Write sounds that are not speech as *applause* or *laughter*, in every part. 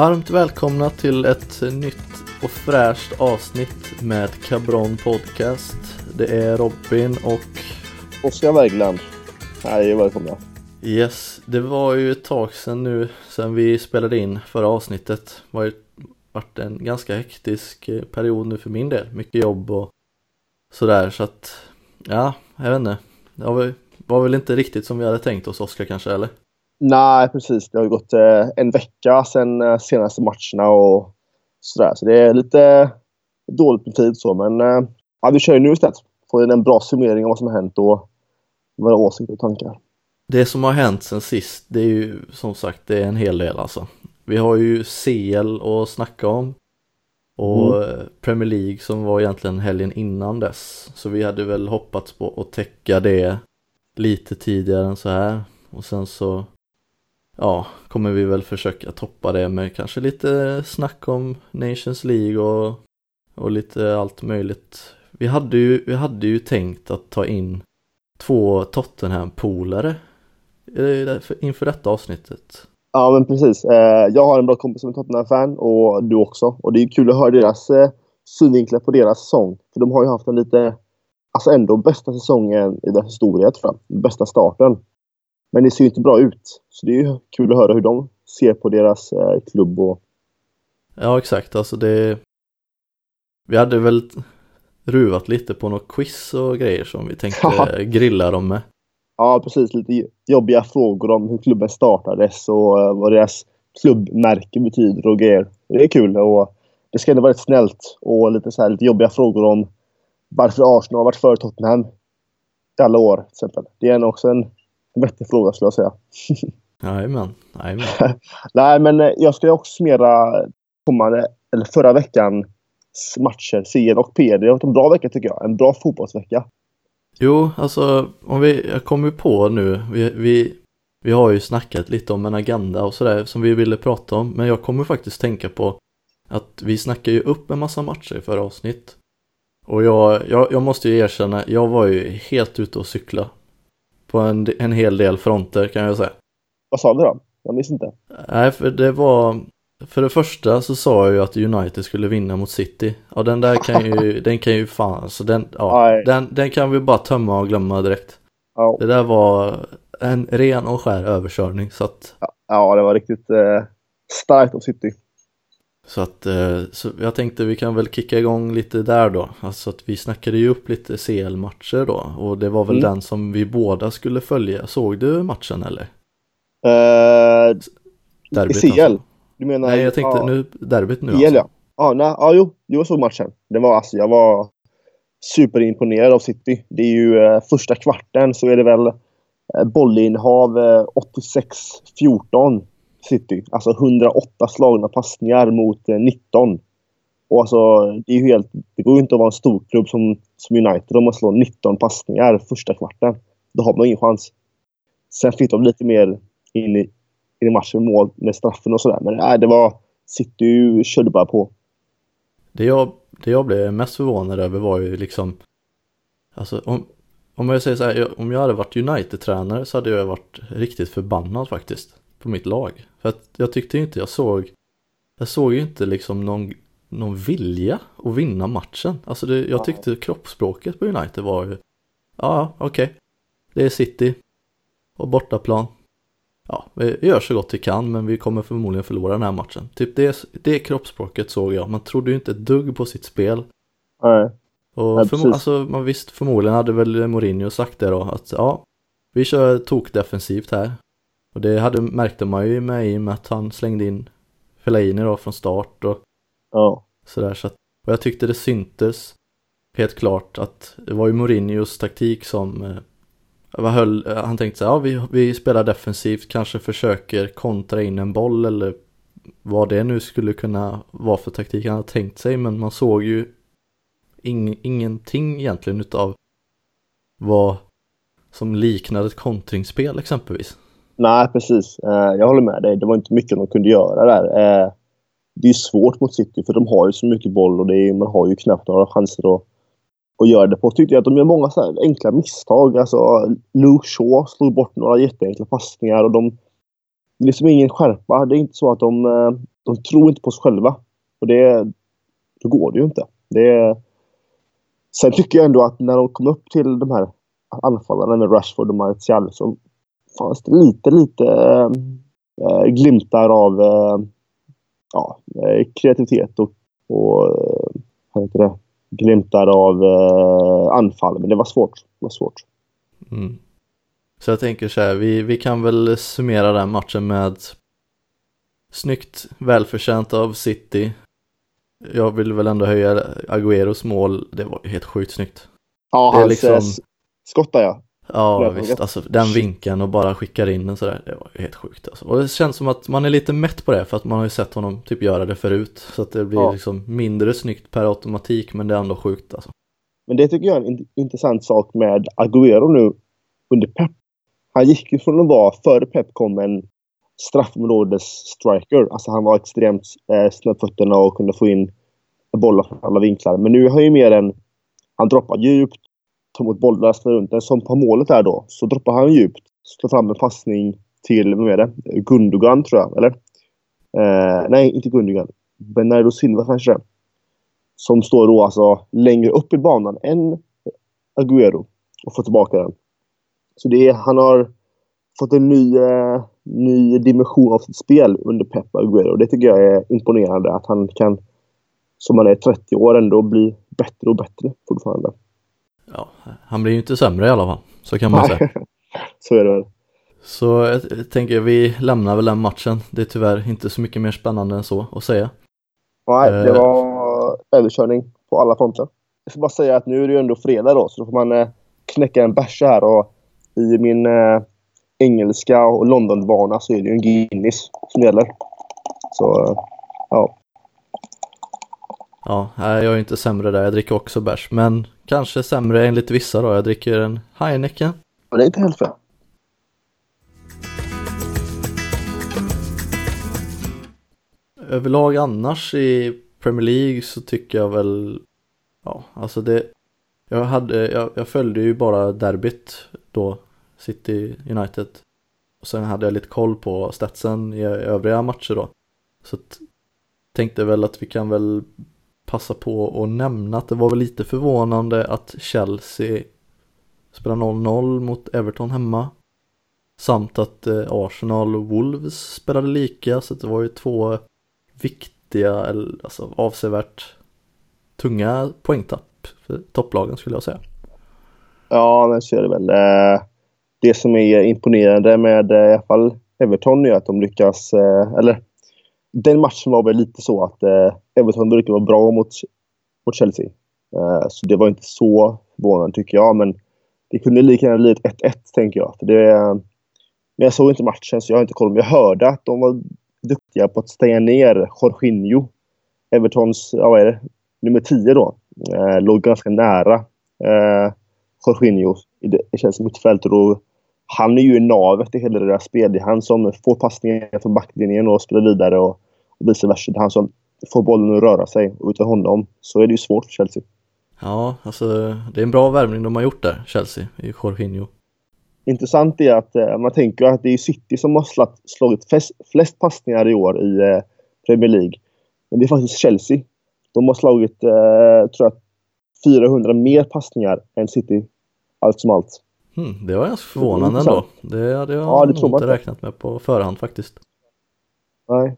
Varmt välkomna till ett nytt och fräscht avsnitt med Cabron Podcast. Det är Robin och Oskar Bergland. Hej, välkomna. Yes, det var ju ett tag sedan nu sedan vi spelade in förra avsnittet. Det har ju varit en ganska hektisk eh, period nu för min del. Mycket jobb och sådär så att ja, jag vet inte. Det var väl inte riktigt som vi hade tänkt oss Oskar kanske eller? Nej, precis. Det har ju gått eh, en vecka sedan eh, senaste matcherna och sådär. Så det är lite dåligt med tid så, men eh, ja, vi kör ju nu istället. Får en bra summering av vad som har hänt och våra åsikter och tankar. Det som har hänt sen sist, det är ju som sagt, det är en hel del alltså. Vi har ju CL att snacka om. Och mm. Premier League som var egentligen helgen innan dess. Så vi hade väl hoppats på att täcka det lite tidigare än så här. Och sen så ja, kommer vi väl försöka toppa det med kanske lite snack om Nations League och, och lite allt möjligt. Vi hade, ju, vi hade ju tänkt att ta in två Tottenham-polare eh, inför detta avsnittet. Ja, men precis. Eh, jag har en bra kompis som är Tottenham-fan och du också. Och det är kul att höra deras eh, synvinklar på deras säsong. För de har ju haft en lite, alltså ändå bästa säsongen i deras historia tror jag. Bästa starten. Men det ser ju inte bra ut. Så det är ju kul att höra hur de ser på deras eh, klubb och... Ja, exakt. Alltså det... Vi hade väl ruvat lite på något quiz och grejer som vi tänkte grilla dem med. Ja, precis. Lite jobbiga frågor om hur klubben startades och eh, vad deras klubbmärke betyder och grejer. Det är kul och det ska ändå vara rätt snällt och lite, så här, lite jobbiga frågor om varför Arsenal har varit före Tottenham i alla år. Till exempel. Det är också en vettig fråga skulle jag säga. Jajamän. *laughs* Nej, men eh, jag ska också summera kommande, eller förra veckans matcher, CL och PD. Det har varit en bra vecka tycker jag. En bra fotbollsvecka. Jo, alltså om vi, jag kommer på nu, vi, vi, vi har ju snackat lite om en agenda och sådär som vi ville prata om, men jag kommer faktiskt tänka på att vi snackar ju upp en massa matcher i förra avsnitt. Och jag, jag, jag måste ju erkänna, jag var ju helt ute och cykla på en, en hel del fronter kan jag säga. Vad sa du då? Jag minns inte. Nej, för det var för det första så sa jag ju att United skulle vinna mot City. Ja den där kan ju, *laughs* den kan ju fan, alltså den, ja, den, den kan vi bara tömma och glömma direkt. Ja. Det där var en ren och skär överkörning så att... Ja, det var riktigt eh, starkt av City. Så att, eh, så jag tänkte vi kan väl kicka igång lite där då. Alltså att vi snackade ju upp lite CL-matcher då. Och det var väl mm. den som vi båda skulle följa. Såg du matchen eller? Uh, Derbyt, CL? Alltså. Du menar? Nej, jag tänkte ja, nu, derbyt nu CL alltså. ja. Ja, nej, ja, jo, jag såg matchen. Det var alltså, jag var superimponerad av City. Det är ju eh, första kvarten så är det väl eh, bollinnehav eh, 86-14 City. Alltså 108 slagna passningar mot eh, 19. Och alltså, det, är ju helt, det går ju inte att vara en stor klubb som, som United om man slår 19 passningar första kvarten. Då har man ingen chans. Sen fick de lite mer in i, in i matchen med mål med straffen och sådär. Men nej, det var... City körde bara på. Det jag, det jag blev mest förvånad över var ju liksom... Alltså om, om jag säger så här, om jag hade varit United-tränare så hade jag varit riktigt förbannad faktiskt på mitt lag. För att jag tyckte inte jag såg, jag såg ju inte liksom någon, någon vilja att vinna matchen. Alltså det, jag tyckte kroppsspråket på United var ju, ja okej, okay. det är City och bortaplan. Ja, vi gör så gott vi kan men vi kommer förmodligen förlora den här matchen. Typ det, det kroppsspråket såg jag. Man trodde ju inte ett dugg på sitt spel. Nej. Och för, alltså, man visst, förmodligen hade väl Mourinho sagt det då att ja, vi kör tok defensivt här. Och det hade, märkte man ju med i och med att han slängde in Fellaini då från start och ja. sådär. Så att, och jag tyckte det syntes helt klart att det var ju Mourinhos taktik som eh, höll, han tänkte så här, ja vi, vi spelar defensivt, kanske försöker kontra in en boll eller vad det nu skulle kunna vara för taktik han hade tänkt sig men man såg ju ing, ingenting egentligen utav vad som liknade ett kontringsspel exempelvis. Nej, precis. Eh, jag håller med dig. Det var inte mycket de kunde göra där. Eh, det är svårt mot City för de har ju så mycket boll och det är, man har ju knappt några chanser att, att göra det på. Tyckte jag att de gör många så enkla misstag. Alltså, Luke Shaw slog bort några jätteenkla passningar och de... Det är liksom ingen skärpa. Det är inte så att de... Eh, de tror inte på sig själva. Och det, då går det ju inte. Det, sen tycker jag ändå att när de kom upp till de här anfallarna med Rashford och Martial så fanns det lite, lite äh, glimtar av äh, ja, kreativitet och, och vad heter det? glimtar av äh, anfall. Men det var svårt. Det var svårt. Mm. Så jag tänker så här, vi, vi kan väl summera den matchen med snyggt, välförtjänt av City. Jag vill väl ändå höja Agüeros mål, det var helt sjukt snyggt. Ja, hans liksom... skott där ja. Ja visst, alltså den vinkeln och bara skickar in den sådär, det var helt sjukt alltså. Och det känns som att man är lite mätt på det för att man har ju sett honom typ göra det förut. Så att det blir ja. liksom mindre snyggt per automatik men det är ändå sjukt alltså. Men det tycker jag är en intressant sak med Agüero nu under Pep. Han gick ju från att vara, före Pep kom en straffområdes-striker. Alltså han var extremt eh, snabbfötterna och kunde få in bollar från alla vinklar. Men nu har han ju mer en... Han droppar djupt, tar emot bollar, spelar runt den. Som på målet där då, så droppar han djupt. Slår fram en passning till, vem är det? Gundogan tror jag, eller? Eh, nej, inte Gundogan. Bernardo Silva kanske Som står då alltså längre upp i banan än Agüero och får tillbaka den. Så det är, han har fått en ny, eh, ny dimension av sitt spel under Pep Agüero. Det tycker jag är imponerande att han kan, som han är 30 år, ändå bli bättre och bättre fortfarande. Ja, han blir ju inte sämre i alla fall, så kan man säga. *laughs* så är det väl. Så jag tänker vi lämnar väl den matchen. Det är tyvärr inte så mycket mer spännande än så att säga. Nej, det eh. var överkörning på alla fronter. Jag får bara säga att nu är det ju ändå fredag då, så då får man eh, knäcka en bärs här och i min eh, engelska och Londonvana så är det ju en Guinness som gäller. Så, ja. Ja, jag är inte sämre där. Jag dricker också bärs. Men kanske sämre enligt vissa då. Jag dricker en Heineken. Ja, det är inte helt fel. Överlag annars i Premier League så tycker jag väl Ja, alltså det Jag hade, jag, jag följde ju bara derbyt då City United. Och sen hade jag lite koll på statsen i övriga matcher då. Så tänkte väl att vi kan väl passa på att nämna att det var väl lite förvånande att Chelsea spelar 0-0 mot Everton hemma. Samt att eh, Arsenal och Wolves spelade lika så det var ju två viktiga, eller alltså avsevärt tunga poängtapp för topplagen skulle jag säga. Ja, men så är det väl. Eh, det som är imponerande med eh, i alla fall Everton är att de lyckas, eller den matchen var väl lite så att eh, Everton brukar vara bra mot, mot Chelsea. Eh, så det var inte så förvånande tycker jag, men det kunde lika gärna blivit 1-1 tänker jag. För det, men jag såg inte matchen så jag har inte koll. Men jag hörde att de var duktiga på att stänga ner Jorginho. Evertons, ja vad är det, nummer 10 då. Eh, låg ganska nära eh, Jorginho i det, mittfält och han är ju navet i hela det där spelet. Det är han som får passningar från backlinjen och spelar vidare och, och vice versa. Det är han som får bollen att röra sig och utan honom så är det ju svårt för Chelsea. Ja, alltså det är en bra värvning de har gjort där, Chelsea, i Jorginho. Intressant är att eh, man tänker att det är City som har slagit flest, flest passningar i år i eh, Premier League. Men det är faktiskt Chelsea. De har slagit, eh, tror jag, 400 mer passningar än City, allt som allt. Hmm, det var ganska förvånande ändå. Det hade jag ja, det nog inte räknat med på förhand faktiskt. Nej.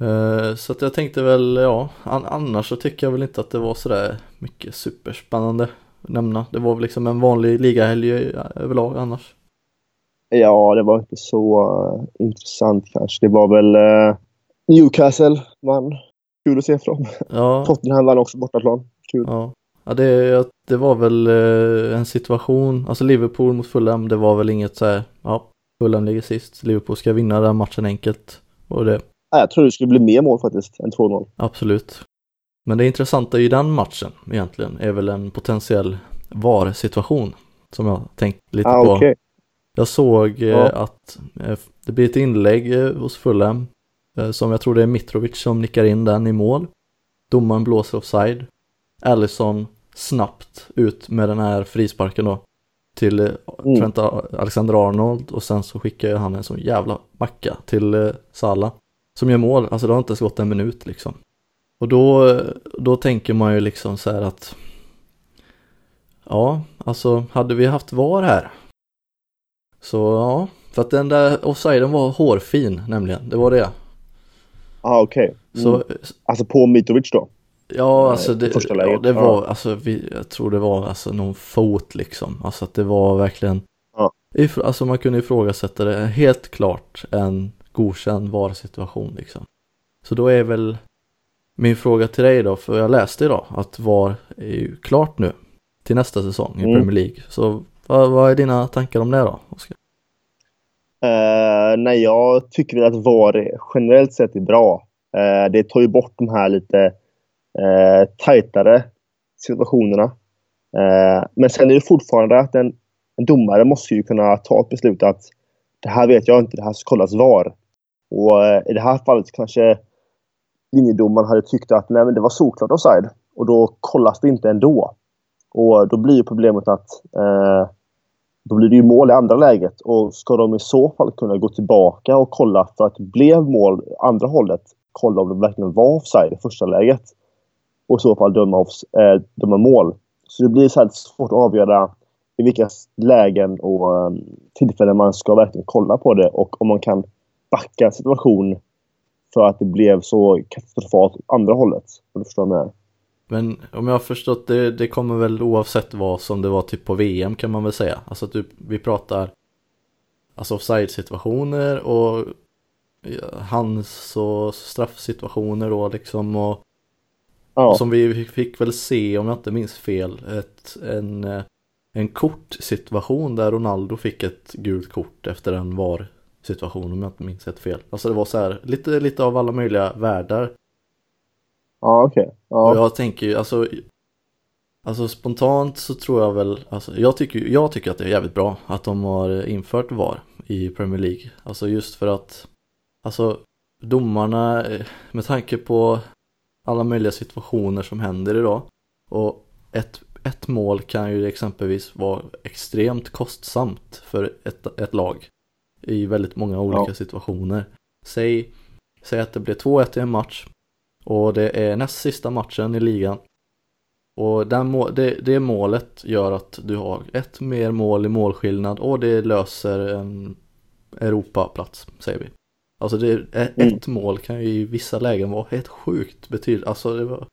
Uh, så att jag tänkte väl, ja, an annars så tycker jag väl inte att det var sådär mycket superspännande att nämna. Det var väl liksom en vanlig ligahelg överlag annars. Ja, det var inte så uh, intressant kanske. Det var väl uh, Newcastle vann. Kul att se från. Ja. Tottenham vann också bortaplan. Kul. Ja. Ja, det, det var väl eh, en situation, alltså Liverpool mot Fulham, det var väl inget så här, ja, Fulham ligger sist, Liverpool ska vinna den matchen enkelt. Och det... Jag tror det skulle bli mer mål faktiskt än 2-0. Absolut. Men det intressanta i den matchen egentligen är väl en potentiell VAR-situation som jag tänkt lite ah, på. Okay. Jag såg eh, ja. att eh, det blir ett inlägg hos Fulham som jag tror det är Mitrovic som nickar in den i mål. Domaren blåser offside. Allison snabbt ut med den här frisparken då till mm. Trent Alexander Arnold och sen så skickar han en sån jävla macka till eh, Sala. som gör mål, alltså det har inte ens gått en minut liksom. Och då, då tänker man ju liksom så här att Ja, alltså hade vi haft VAR här Så ja, för att den där offsiden var hårfin nämligen, det var det. Ja, ah, okej. Okay. Mm. alltså på Mitrovic då? Ja, alltså det, första läget. Ja, det var, ja. alltså vi, jag tror det var alltså någon fot liksom. Alltså att det var verkligen, ja. alltså man kunde ifrågasätta det helt klart en godkänd VAR-situation liksom. Så då är väl min fråga till dig då, för jag läste idag att VAR är ju klart nu till nästa säsong i mm. Premier League. Så vad, vad, är dina tankar om det då, Oskar? Uh, nej, jag tycker att VAR generellt sett är bra. Uh, det tar ju bort de här lite eh, tajtare situationerna. Eh, men sen är det fortfarande att en, en domare måste ju kunna ta ett beslut att det här vet jag inte, det här ska kollas VAR. Och eh, i det här fallet kanske linjedomaren hade tyckt att nej, men det var solklart offside och då kollas det inte ändå. Och då blir ju problemet att eh, då blir det ju mål i andra läget och ska de i så fall kunna gå tillbaka och kolla för att det blev mål andra hållet, kolla om det verkligen var offside i första läget och i så fall döma, offs, eh, döma mål. Så det blir så här svårt att avgöra i vilka lägen och um, tillfällen man ska verkligen kolla på det och om man kan backa en situation för att det blev så katastrofalt andra hållet. Om du förstår vad Men om jag har förstått det, det kommer väl oavsett vad som det var typ på VM kan man väl säga. Alltså typ vi pratar alltså offside situationer och hans och straffsituationer då liksom och, ja. och som vi fick väl se om jag inte minns fel ett, en, en kortsituation där Ronaldo fick ett gult kort efter en VAR situation om jag inte minns helt fel. Alltså det var så här lite, lite av alla möjliga världar. Ja okej. Okay. Ja. Och jag tänker ju alltså Alltså spontant så tror jag väl, alltså jag tycker, jag tycker att det är jävligt bra att de har infört VAR i Premier League. Alltså just för att, alltså domarna, med tanke på alla möjliga situationer som händer idag och ett, ett mål kan ju exempelvis vara extremt kostsamt för ett, ett lag i väldigt många olika ja. situationer. Säg, säg att det blir 2-1 i en match och det är näst sista matchen i ligan. Och den må, det, det målet gör att du har ett mer mål i målskillnad och det löser en Europaplats, säger vi. Alltså det är, mm. ett mål kan ju i vissa lägen vara helt sjukt betydligt. Alltså det var...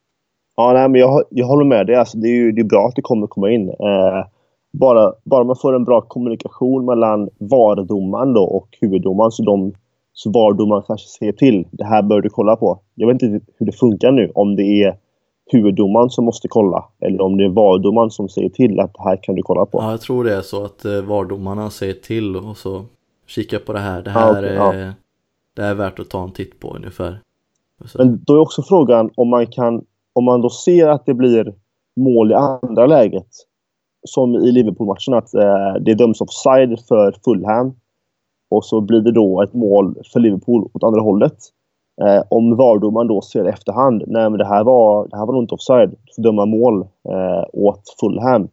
Ja, nej, men jag, jag håller med dig. Alltså, det är ju det är bra att det kommer komma in. Eh, bara, bara man får en bra kommunikation mellan VAR-domaren och huvuddomaren så, de, så VAR-domaren kanske säger till. Det här bör du kolla på. Jag vet inte hur det funkar nu. Om det är huvuddomaren som måste kolla eller om det är VAR-domaren som säger till att det här kan du kolla på. Ja, jag tror det är så att eh, VAR-domarna säger till och så kika på det här. Det här, ja, okay, är, ja det är värt att ta en titt på ungefär. Men då är också frågan om man kan, om man då ser att det blir mål i andra läget som i Liverpool-matchen att eh, det döms offside för Fulham. Och så blir det då ett mål för Liverpool åt andra hållet. Eh, om VAR-domaren då ser i efterhand, nej men det här var, det här var nog inte offside, för döma mål eh, åt Fulham.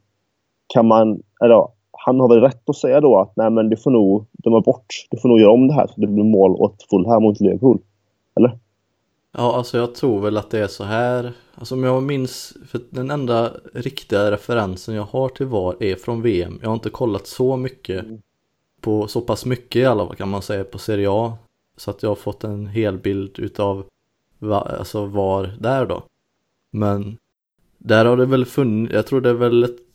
Kan man, eller han har väl rätt att säga då att nej men du får nog döma bort, du får nog göra om det här så det blir mål åt Fulham mot Liverpool. Eller? Ja, alltså jag tror väl att det är så här. Alltså om jag minns, för den enda riktiga referensen jag har till VAR är från VM. Jag har inte kollat så mycket mm. på, så pass mycket i alla fall kan man säga på Serie A. Så att jag har fått en hel bild utav alltså VAR där då. Men där har det väl funnits, jag tror det är väl ett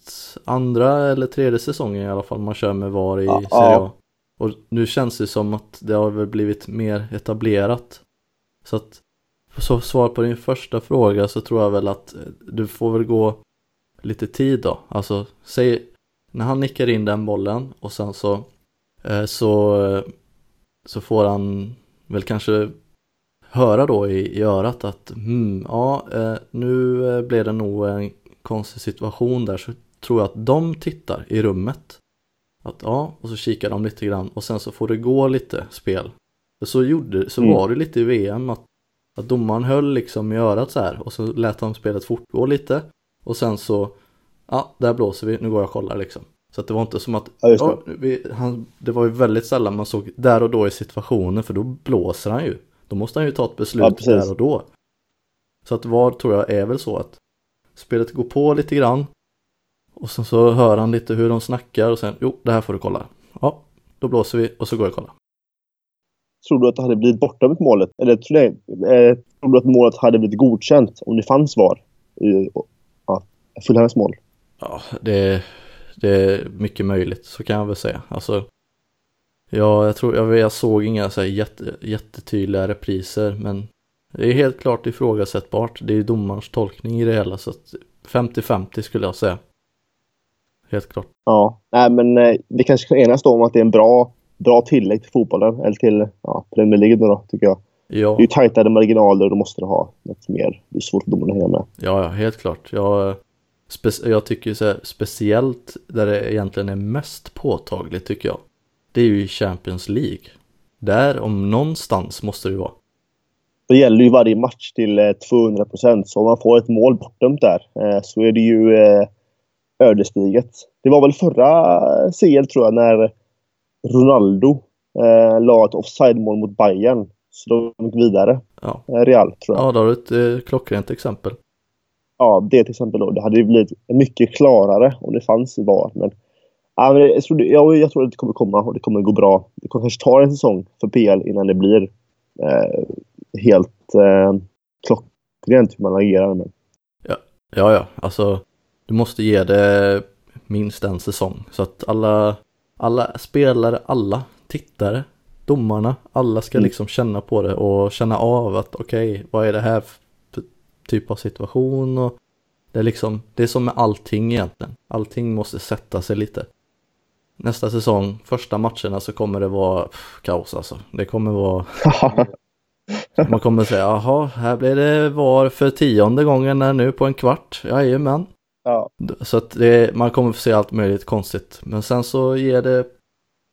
andra eller tredje säsongen i alla fall man kör med VAR i ja, Serie A. Och nu känns det som att det har väl blivit mer etablerat. Så att så svar på din första fråga så tror jag väl att du får väl gå lite tid då. Alltså, säg när han nickar in den bollen och sen så eh, så, så får han väl kanske höra då i, i örat att hmm, ja, eh, nu eh, blev det nog en konstig situation där så tror jag att de tittar i rummet. Att ja, och så kikar de lite grann och sen så får det gå lite spel. Så, gjorde, så mm. var det lite i VM att att domaren höll liksom i örat så här och så lät han spelet fortgå lite. Och sen så, ja, där blåser vi, nu går jag och kollar liksom. Så att det var inte som att, ja, det. vi, han, det var ju väldigt sällan man såg där och då i situationen för då blåser han ju. Då måste han ju ta ett beslut Ja, där och då. Så att VAR tror jag är väl så att spelet går på lite grann och sen så hör han lite hur de snackar och sen jo, det här får du kolla. Ja, då blåser vi och så går jag och kollar. Tror du att det hade blivit bortdömt målet? Eller tror du, eh, tror du att målet hade blivit godkänt om det fanns VAR i ja, Fulhams mål? Ja, det, det är mycket möjligt, så kan jag väl säga. Alltså, ja, jag tror, jag, jag såg inga så här jätte, jättetydliga repriser, men det är helt klart ifrågasättbart. Det är domarens tolkning i det hela, så att 50-50 skulle jag säga. Helt klart. Ja, nej men eh, vi kanske kan enas då om att det är en bra, bra tillägg till fotbollen. Eller till ja, Premier League då, då, tycker jag. Ja, Det är ju tajtare marginaler och då måste du ha något mer. Det är svårt för domarna att hänga med. ja, ja helt klart. Jag, jag tycker så här, speciellt där det egentligen är mest påtagligt tycker jag. Det är ju i Champions League. Där om någonstans måste det ju vara. Det gäller ju varje match till eh, 200 procent. Så om man får ett mål bortdömt där eh, så är det ju eh, ödesdigert. Det var väl förra CL tror jag när Ronaldo eh, la ett offside-mål mot Bayern. Så de gick vidare. Ja, Eh, Real tror jag. ja då har du ett eh, klockrent exempel. Ja, det till exempel då. Det hade ju blivit mycket klarare om det fanns VAR. Men, ja, men jag, tror det, jag, jag tror att det kommer komma och det kommer gå bra. Det kommer kanske ta en säsong för PL innan det blir eh, helt eh, klockrent hur man agerar. Men, Ja, ja, alltså du måste ge det minst en säsong så att alla, alla spelare, alla tittare, domarna, alla ska Mm. liksom känna på det och känna av att okej, vad är det här för typ av situation och det är liksom, det är som med allting egentligen. Allting måste sätta sig lite. Nästa säsong, första matcherna så kommer det vara pff, kaos alltså. Det kommer vara *laughs* man kommer säga, jaha, här blir det var för tionde gången här nu på en kvart. Jajamän. Ja, Så att det, man kommer få se allt möjligt konstigt. Men sen så ger det,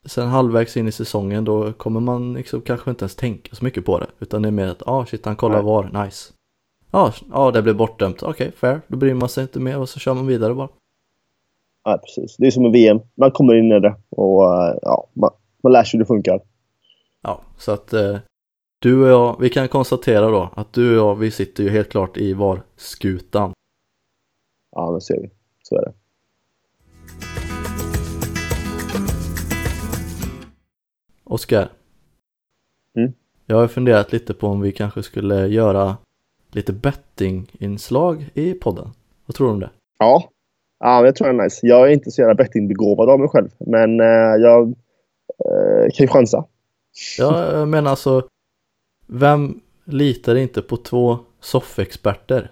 sen halvvägs in i säsongen då kommer man liksom kanske inte ens tänka så mycket på det. Utan det är mer att, ja ah, shit han kollar Nej. var, nice. Ja, ja det blev bortdömt, okej fair, då bryr man sig inte mer och så kör man vidare bara. ja, precis. Det är som med VM. Man kommer in i det och eh, ja, man, man lär sig hur det funkar. Ja, så att eh, du och jag, vi kan konstatera då att du och jag, vi sitter ju helt klart i VAR-skutan. Ja, men ser vi. Så är det. Oskar. Mm. Jag har funderat lite på om vi kanske skulle göra lite bettinginslag i podden. Vad tror du om det? Ja, ja men jag tror det är nice. Jag är inte så jävla bettingbegåvad av mig själv. Men eh, jag eh, kan ju chansa. Ja, jag menar alltså, vem litar inte på två soffexperter?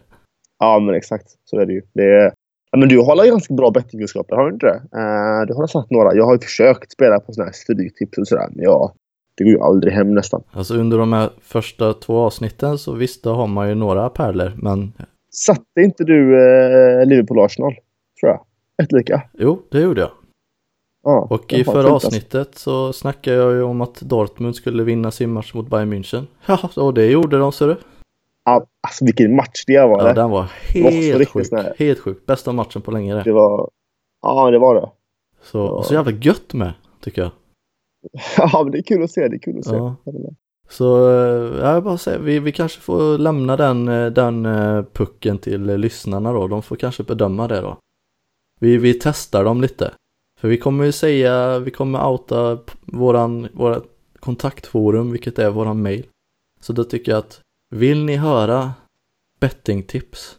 Ja, men exakt. Så är det ju. Det är... ja, men du har ju ganska bra bettingkunskaper, har du inte det? Uh, du har sagt några. Jag har ju försökt spela på sådana här stryktips och sådär. Men ja, det går ju aldrig hem nästan. Alltså under de här första två avsnitten så visst, då har man ju några pärlor, men Satte inte du uh, Liverpool-Arsenal? Tror jag. Ett lika. jo, det gjorde jag. Ja, Och i förra alltså. avsnittet så snackade jag ju om att Dortmund skulle vinna sin match mot Bayern München. *laughs* Ja, och det gjorde de, ser du. Alltså vilken match det var. Ja, den var helt sjuk. här- Helt sjuk. Bästa matchen på länge det. det var... Ja, det var det. Så, och så jävla gött med, tycker jag. *laughs* Ja, men det är kul att se. Det är kul att se. Ja. Så eh, ja, jag bara säger, vi, vi kanske får lämna den, eh, den eh, pucken till lyssnarna då. De får kanske bedöma det då. Vi, vi testar dem lite. För vi kommer ju säga, vi kommer outa våran, våra kontaktforum, vilket är våran mail. Så då tycker jag att vill ni höra bettingtips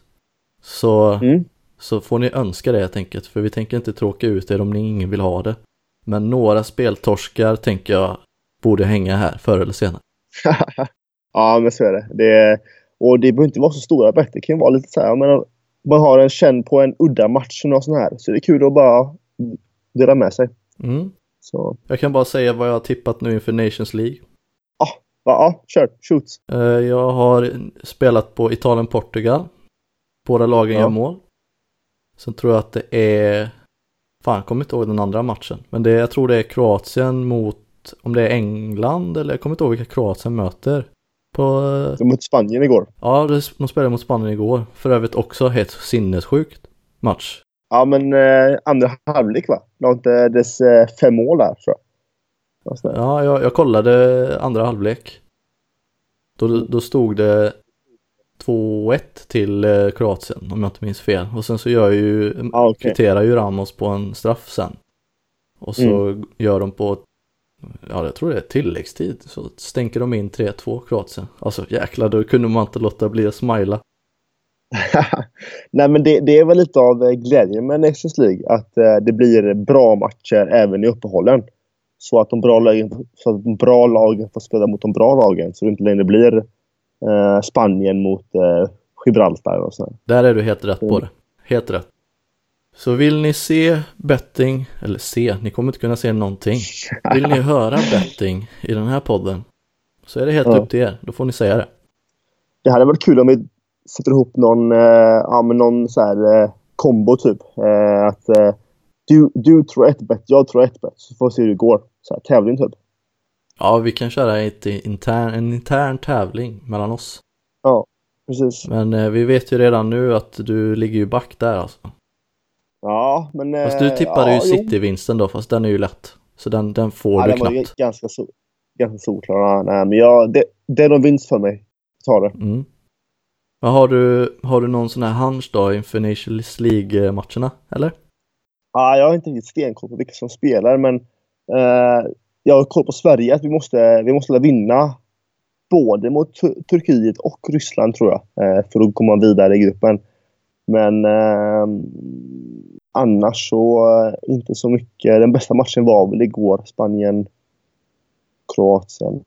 så, Mm. så får ni önska det helt enkelt. För vi tänker inte tråka ut er om ni ingen vill ha det. Men några speltorskar tänker jag borde hänga här förr eller senare. *laughs* ja, men så är det. det. Och det behöver inte vara så stora bett. Det kan vara lite så här, menar, man har en känn på en udda match och sånt här. Så det är kul att bara dela med sig. Mm. Så, Jag kan bara säga vad jag har tippat nu inför Nations League. Ja, kör. Shoot. Eh, Jag har spelat på Italien-Portugal. Båda lagen Ja. gör mål. Sen tror jag att det är... Fan, jag kommer inte ihåg den andra matchen. Men det, jag tror det är Kroatien mot... Om det är England eller jag kommer inte ihåg vilka Kroatien möter. På... eh, De mötte Spanien igår. Ja, det- de spelade mot Spanien igår. För övrigt också helt sinnessjukt match. Ja, men eh, andra halvlek va? La inte dess eh, fem mål där tror jag. Ja, jag, jag kollade andra halvlek. Då, då stod det 2-1 till eh, Kroatien om jag inte minns fel. Och sen så gör ju, Ah, okej. kvitterar ju Ramos på en straff sen. Och så gör de på, ja jag tror det är tilläggstid, så stänker de in 3-2 Kroatien. Alltså jäklar, då kunde man inte låta bli att smila. *laughs* Nej, men det, det är väl lite av eh, glädjen med Nations League. Att eh, det blir bra matcher även i uppehållen. Så att de bra lagen, så att de bra lagen får spela mot de bra lagen. Så det inte längre blir eh, Spanien mot eh, Gibraltar och sådär. Där är du helt rätt på Mm. det. Helt rätt. Så vill ni se betting, eller se, ni kommer inte kunna se någonting. Vill ni *laughs* höra betting i den här podden så är det helt Ja. upp till er. Då får ni säga det. Det hade varit kul om vi sätter ihop någon, eh, ja, men någon så här, eh, kombo typ. Eh, att eh, du, du tror ett bet, jag tror ett bet. Så får vi se hur det går. Så här, tävling typ. Ja, vi kan köra ett intern, en intern tävling mellan oss. Precis. Men eh, vi vet ju redan nu att du ligger ju back där alltså. Ja, men... eh, Fast du tippade ja, ju. City-vinsten då, fast den är ju lätt. Så den, den får Ja, du den var knappt. ganska, so ganska solklar. Ja, Nej, men jag, det, det är någon vinst för mig. Ta det. Mm. Men har du, har du någon sån här hunch då inför Nations League-matcherna, eller? Ja, jag har inte riktigt stenkoll på vilka som spelar, men eh, Eh, jag har koll på Sverige. Att vi måste, vi måste vinna både mot Turkiet och Ryssland, tror jag. Eh, för att komma vidare i gruppen. Men eh, annars så eh, inte så mycket. Den bästa matchen var väl igår. Spanien, Kroatien.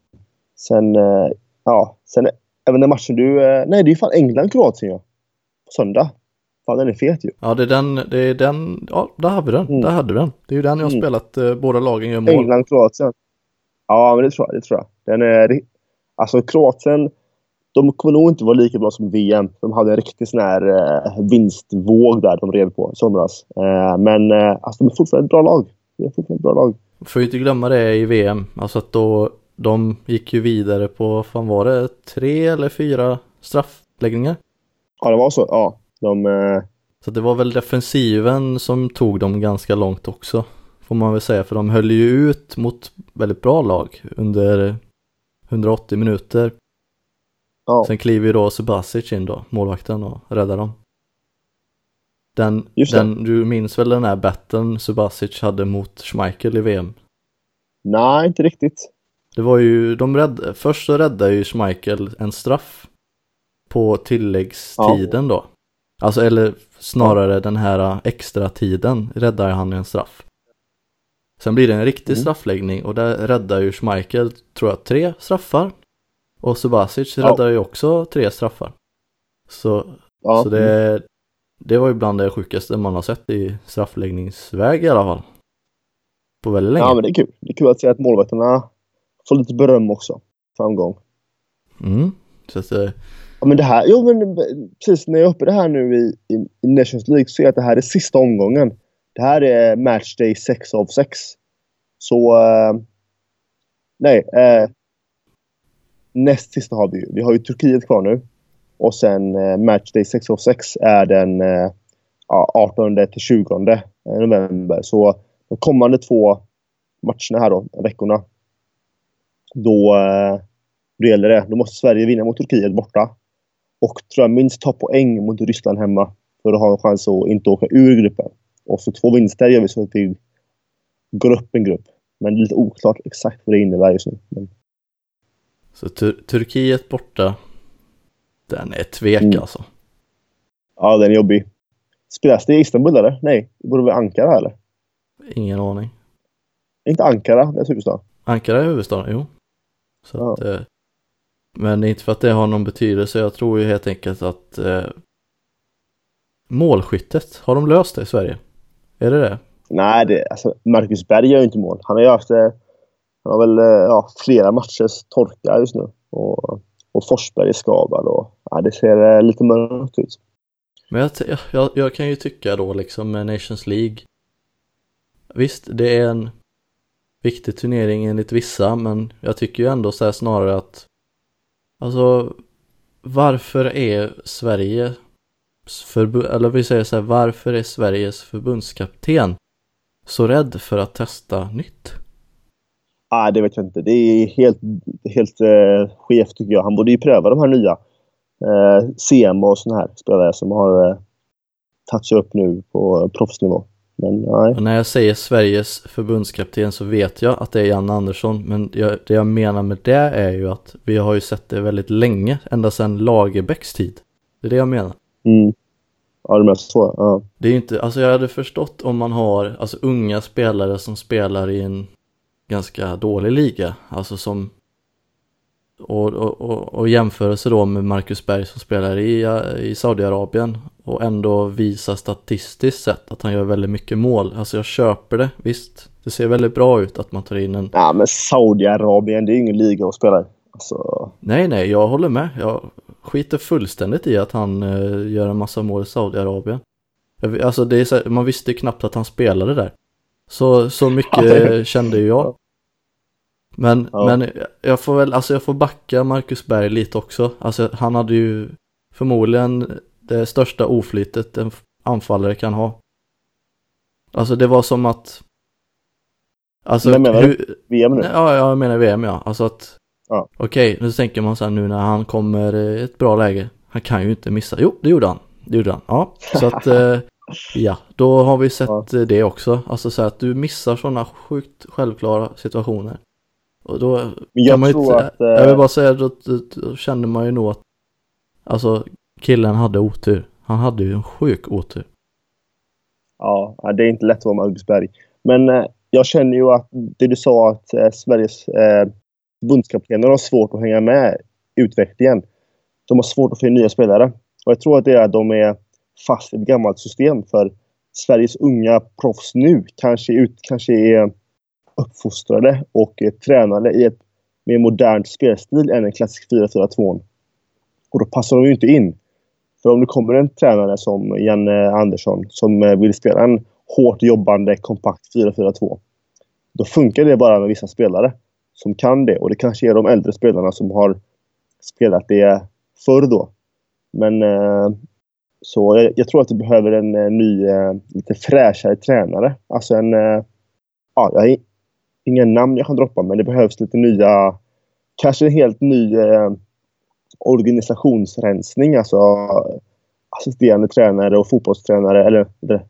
Sen, eh, ja, sen även den matchen du... Eh, nej, det är ju fan England-Kroatien ja. På söndag. Fan, den är fet ju. Ja, det är den, det är den, ja, där har vi den, Mm. där hade vi den. Det är ju den jag har Mm. spelat, eh, båda lagen gör mål. England, Kroatien. Ja, men det tror jag. Det tror jag. Den är, alltså Kroatien, de kommer nog inte vara lika bra som VM. De hade en riktig sån här eh, vinstvåg där de red på i somras. Eh, men eh, alltså, de är fortfarande ett bra lag. Det är fortfarande ett bra lag. Får ju inte glömma det i VM, alltså att då, de gick ju vidare på, fan var det tre eller fyra straffläggningar? Ja, det var så. Ja, de... Eh, Så det var väl defensiven som tog dem ganska långt också, får man väl säga, för de höll ju ut mot väldigt bra lag under 180 minuter. ja, Sen kliver ju då Subasic in då, målvakten, och räddar dem. Den, den, du minns väl den här batten Subasic hade mot Schmeichel i VM? nej, inte riktigt. Det var ju, de rädd, först så räddade ju Schmeichel en straff på tilläggstiden då. Alltså eller snarare den här extra tiden räddar han en straff. Sen blir det en riktig Mm. straffläggning och där räddar ju Schmeichel, tror jag, tre straffar. Och Subasic Ja. räddar ju också tre straffar. Så, Ja. så det, det var ju bland det sjukaste man har sett i straffläggningsväg i alla fall. På väldigt länge. ja, men det är kul. Det är kul att se att målvakterna får lite beröm också. Framgång. Mm. Så att, eh, Ja, men det här, jo, men precis när jag är uppe det här nu i, i, i Nations League så ser jag att det här är sista omgången. Det här är matchday 6 av 6. Så... Eh, nej. Eh, näst sista har vi ju. Vi har ju Turkiet kvar nu. Och sen eh, matchday 6 av 6 är den eh, 18 till 20 eh, november. Så de kommande två matcherna här då, veckorna. Då, eh, då gäller det. Då måste Sverige vinna mot Turkiet borta. Och tror jag minst ta poäng mot Ryssland hemma. För att ha en chans att inte åka ur gruppen. Och så två vinster gör vi så att vi går upp en grupp. Men det är lite oklart exakt vad det innebär just nu. Men, Så Tur- Turkiet borta, den är tvek Mm. alltså. ja, den är jobbig. Spelas det i Istanbul eller? Nej, det borde vara Ankara eller? Ingen aning. Inte Ankara, det är huvudstad. Ankara är huvudstaden, jo. Så Ja. att, eh, men inte för att det har någon betydelse, jag tror ju helt enkelt att eh, målskyttet, har de löst det i Sverige? Är det det? Nej, det, alltså, Marcus Berg gör ju inte mål. Han har ju haft eh, han har väl eh, ja, flera matchers torka just nu. Och, och Forsberg är skadad. Och, ja, det ser eh, lite mörkt ut. Men jag, jag, jag kan ju tycka då liksom med Nations League Visst, det är en viktig turnering enligt vissa, men jag tycker ju ändå så snarare att Alltså Varför är Sverige eller vi säger så här, varför är Sveriges förbundskapten så rädd för att testa nytt? Ah, det vet jag inte. Det är helt, helt eh, skevt tycker jag. Han borde ju pröva de här nya. Eh, CM och sådana här spelare som har eh, tagit sig upp nu på proffsnivå. Men nej. Och när jag säger Sveriges förbundskapten så vet jag att det är Jan Andersson. Men jag, det jag menar med det är ju att vi har ju sett det väldigt länge, ända sedan Lagerbäcks tid. Det är det jag menar. Mm. Ja, det är så. Ja. Det är ju inte, alltså jag hade förstått om man har alltså unga spelare som spelar i en ganska dålig liga. Alltså som och, och, och, och jämförelse då med Marcus Berg som spelar i, i Saudiarabien och ändå visar statistiskt sett att han gör väldigt mycket mål. Alltså jag köper det, visst. Det ser väldigt bra ut att man tar in en... Ja men Saudiarabien, det är ju ingen liga att spela i. Alltså... Nej, nej, jag håller med. Jag skiter fullständigt i att han uh, gör en massa mål i Saudiarabien. Alltså det är så, man visste knappt att han spelade där. Så, så mycket *laughs* kände ju jag. Men, ja. men jag får väl, alltså jag får backa Marcus Berg lite också. Alltså han hade ju förmodligen det största oflytet en anfallare kan ha. Alltså det var som att... Alltså, Men menar hur, VM nu? Ja, jag menar VM ja. Alltså att... Ja. Okej, okay, nu tänker man så här nu när han kommer i ett bra läge. Han kan ju inte missa. Jo, det gjorde han. Det gjorde han. Ja, så att... *laughs* eh, ja, då har vi sett ja. det också. Alltså så att du missar sådana sjukt självklara situationer. Och då Men jag kan man tror inte, att... Jag vill eh, bara säga, då, då, då kände man ju nog att Alltså killen hade otur. Han hade ju en sjuk otur. Ja, det är inte lätt att vara Marcus Men eh, jag känner ju att det du sa att eh, Sveriges eh, förbundskaptener har svårt att hänga med i utvecklingen. De har svårt att få in nya spelare. Och jag tror att det är att de är fast i ett gammalt system. För Sveriges unga proffs nu kanske, ut, kanske är uppfostrade och är tränade i ett mer modernt spelstil än en klassisk 4-4-2. Och då passar de ju inte in. För om det kommer en tränare som Janne Andersson som eh, vill spela en hårt jobbande kompakt 4-4-2. Då funkar det bara med vissa spelare som kan det. Och det kanske är de äldre spelarna som har spelat det förr då. Men eh, så jag, jag, tror att du behöver en, eh, ny, lite fräschare tränare. Alltså en... ja, jag har inga namn jag kan droppa men det behövs lite nya... Kanske en helt ny organisationsrensning. Alltså eh, assisterande tränare och fotbollstränare, eller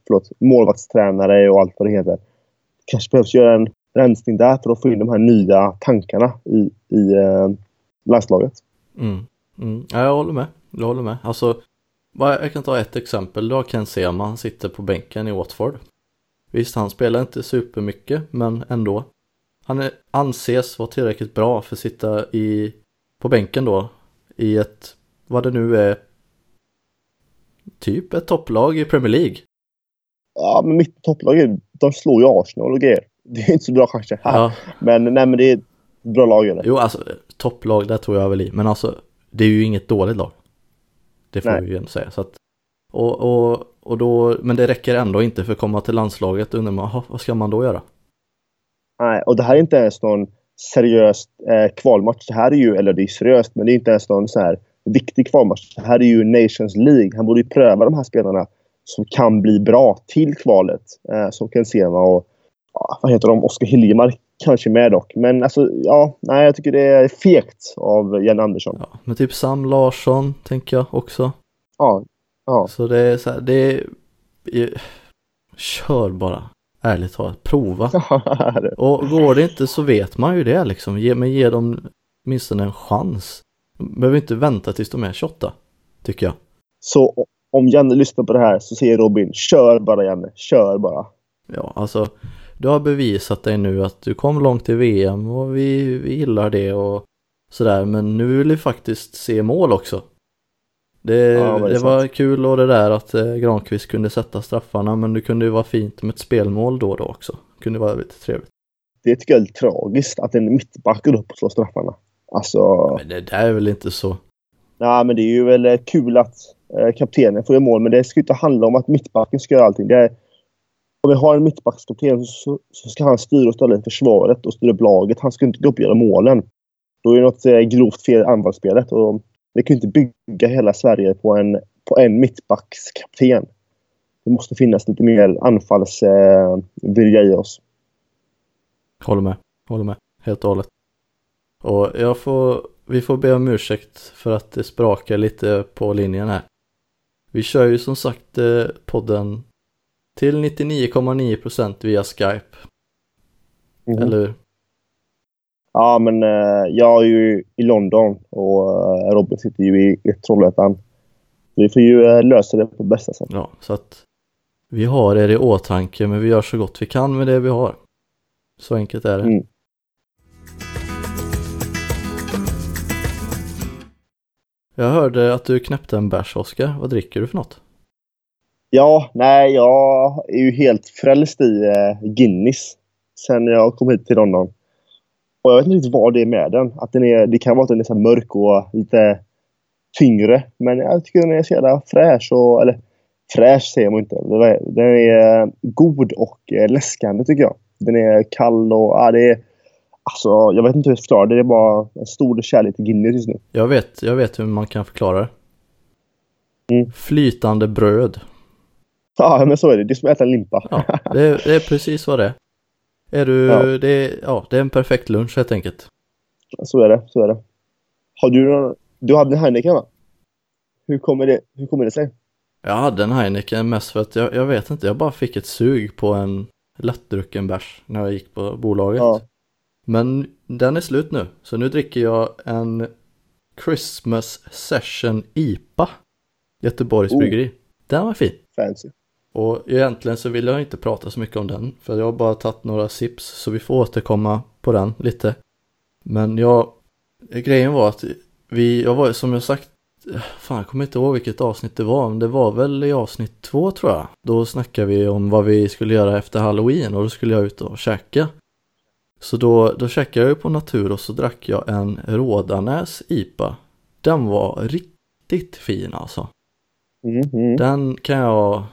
förlåt, målvaktstränare och allt vad det heter. kanske behövs göra en rensning där för att få in de här nya tankarna i, i eh, landslaget. Mm. Mm. Ja, jag håller med. Jag håller med. Alltså, jag kan ta ett exempel. Du har Ken Sema, han sitter på bänken i Watford. Visst, han spelar inte supermycket, men ändå. Han är, anses vara tillräckligt bra för att sitta i, på bänken då i ett, vad det nu är, typ ett topplag i Premier League. Ja, men mitt topplag, de slår ju Arsenal och grejer. Det är inte så bra kanske. Ja. Men nej, men det är ett bra lag. Eller? Jo, alltså topplag, där tror jag väl i. Men alltså, det är ju inget dåligt lag. Det får nej. vi ju ändå säga. Så att, och, och, och då, men det räcker ändå inte för att komma till landslaget. Undrar man, vad ska man då göra? Nej, och det här är inte ens någon seriöst eh, kvalmatch. Det här är ju, eller det är seriöst, men det är inte ens någon så här viktig kvalmatch. Det här är ju Nations League. Han borde ju pröva de här spelarna som kan bli bra till kvalet. Eh, som Kensema och ja, vad heter de? Oskar Hiljemark kanske med dock. Men alltså, ja, nej, jag tycker det är fegt av Jan Andersson. Ja, men typ Sam Larsson tänker jag också. Ja. ja. Så det är så här, det är... Kör bara. Ärligt talat, prova. *laughs* och går det inte så vet man ju det liksom. Ge, men ge dem åtminstone en chans. Behöver inte vänta tills de är 28, tycker jag. Så om Janne lyssnar på det här så säger Robin, kör bara Janne, kör bara. Ja, alltså du har bevisat dig nu att du kom långt i VM och vi, vi gillar det och sådär. Men nu vill vi faktiskt se mål också. Det, ja, det, det var kul och det där att eh, Granqvist kunde sätta straffarna men det kunde ju vara fint med ett spelmål då och då också. Det kunde vara lite trevligt. Det tycker jag är tragiskt att en mittback går upp och slår straffarna. Alltså... Men det där är väl inte så? Nej, men det är ju väl eh, kul att eh, kaptenen får göra mål men det ska ju inte handla om att mittbacken ska göra allting. Det är, om vi har en mittbackskapten så, så ska han styra och ställa i försvaret och styra upp laget. Han ska inte gå upp och göra målen. Då är det något eh, grovt fel i anfallsspelet. Och vi kan inte bygga hela Sverige på en, på en mittbackskapten. Det måste finnas lite mer anfallsvilja i oss. Håller med. Håller med. helt och hållet. Och jag får, vi får be om ursäkt för att det sprakar lite på linjen här. Vi kör ju som sagt eh, podden till 99,9% via Skype. Mhm. Eller hur? Ja, men eh, jag är ju i London och eh, Robin sitter ju i, i Trollhättan. Vi får ju eh, lösa det på bästa sätt. Ja, så att vi har er i åtanke men vi gör så gott vi kan med det vi har. Så enkelt är det. Mm. Jag hörde att du knäppte en bärs, Oskar. Vad dricker du för något? Ja, nej, jag är ju helt frälst i Guinness sen jag kom hit till London. Och jag vet inte riktigt vad det är med den. Att den är, det kan vara att den är så mörk och lite tyngre. Men jag tycker den är så jävla fräsch. Och, eller fräsch säger man inte. Den är, den är eh, god och eh, läskande tycker jag. Den är kall och ja, det är... Alltså, jag vet inte hur jag ska förklara det. Det är bara en stor kärlek till Guinness just nu. Jag vet, jag vet hur man kan förklara det. Mm. Flytande bröd. Ja, men så är det. Det är som att äta en limpa. Ja, det är, det är precis vad det är. Är du, Ja. det är, ja, det är en perfekt lunch helt enkelt. Så är det. Så är det. Har du någon... Du hade en Heineken va? Hur kommer det, hur kommer det sig? Jag hade en Heineken mest för att jag, jag vet inte, jag bara fick ett sug på en lättdrucken bärs när jag gick på bolaget. Ja. Men den är slut nu, så nu dricker jag en Christmas Session IPA. Göteborgs Oh. bryggeri. Den var fin. Fancy. Och egentligen så vill jag inte prata så mycket om den. För jag har bara tagit några sips så vi får återkomma på den lite. Men jag, grejen var att vi, jag var som jag sagt, fan jag kommer inte ihåg vilket avsnitt det var. Men det var väl i avsnitt två tror jag. Då snackade vi om vad vi skulle göra efter halloween och då skulle jag ut och käka. Så då, då käkade jag ju på natur och så drack jag en Rådanäs IPA. Den var riktigt fin alltså. Mm, mm. Den kan jag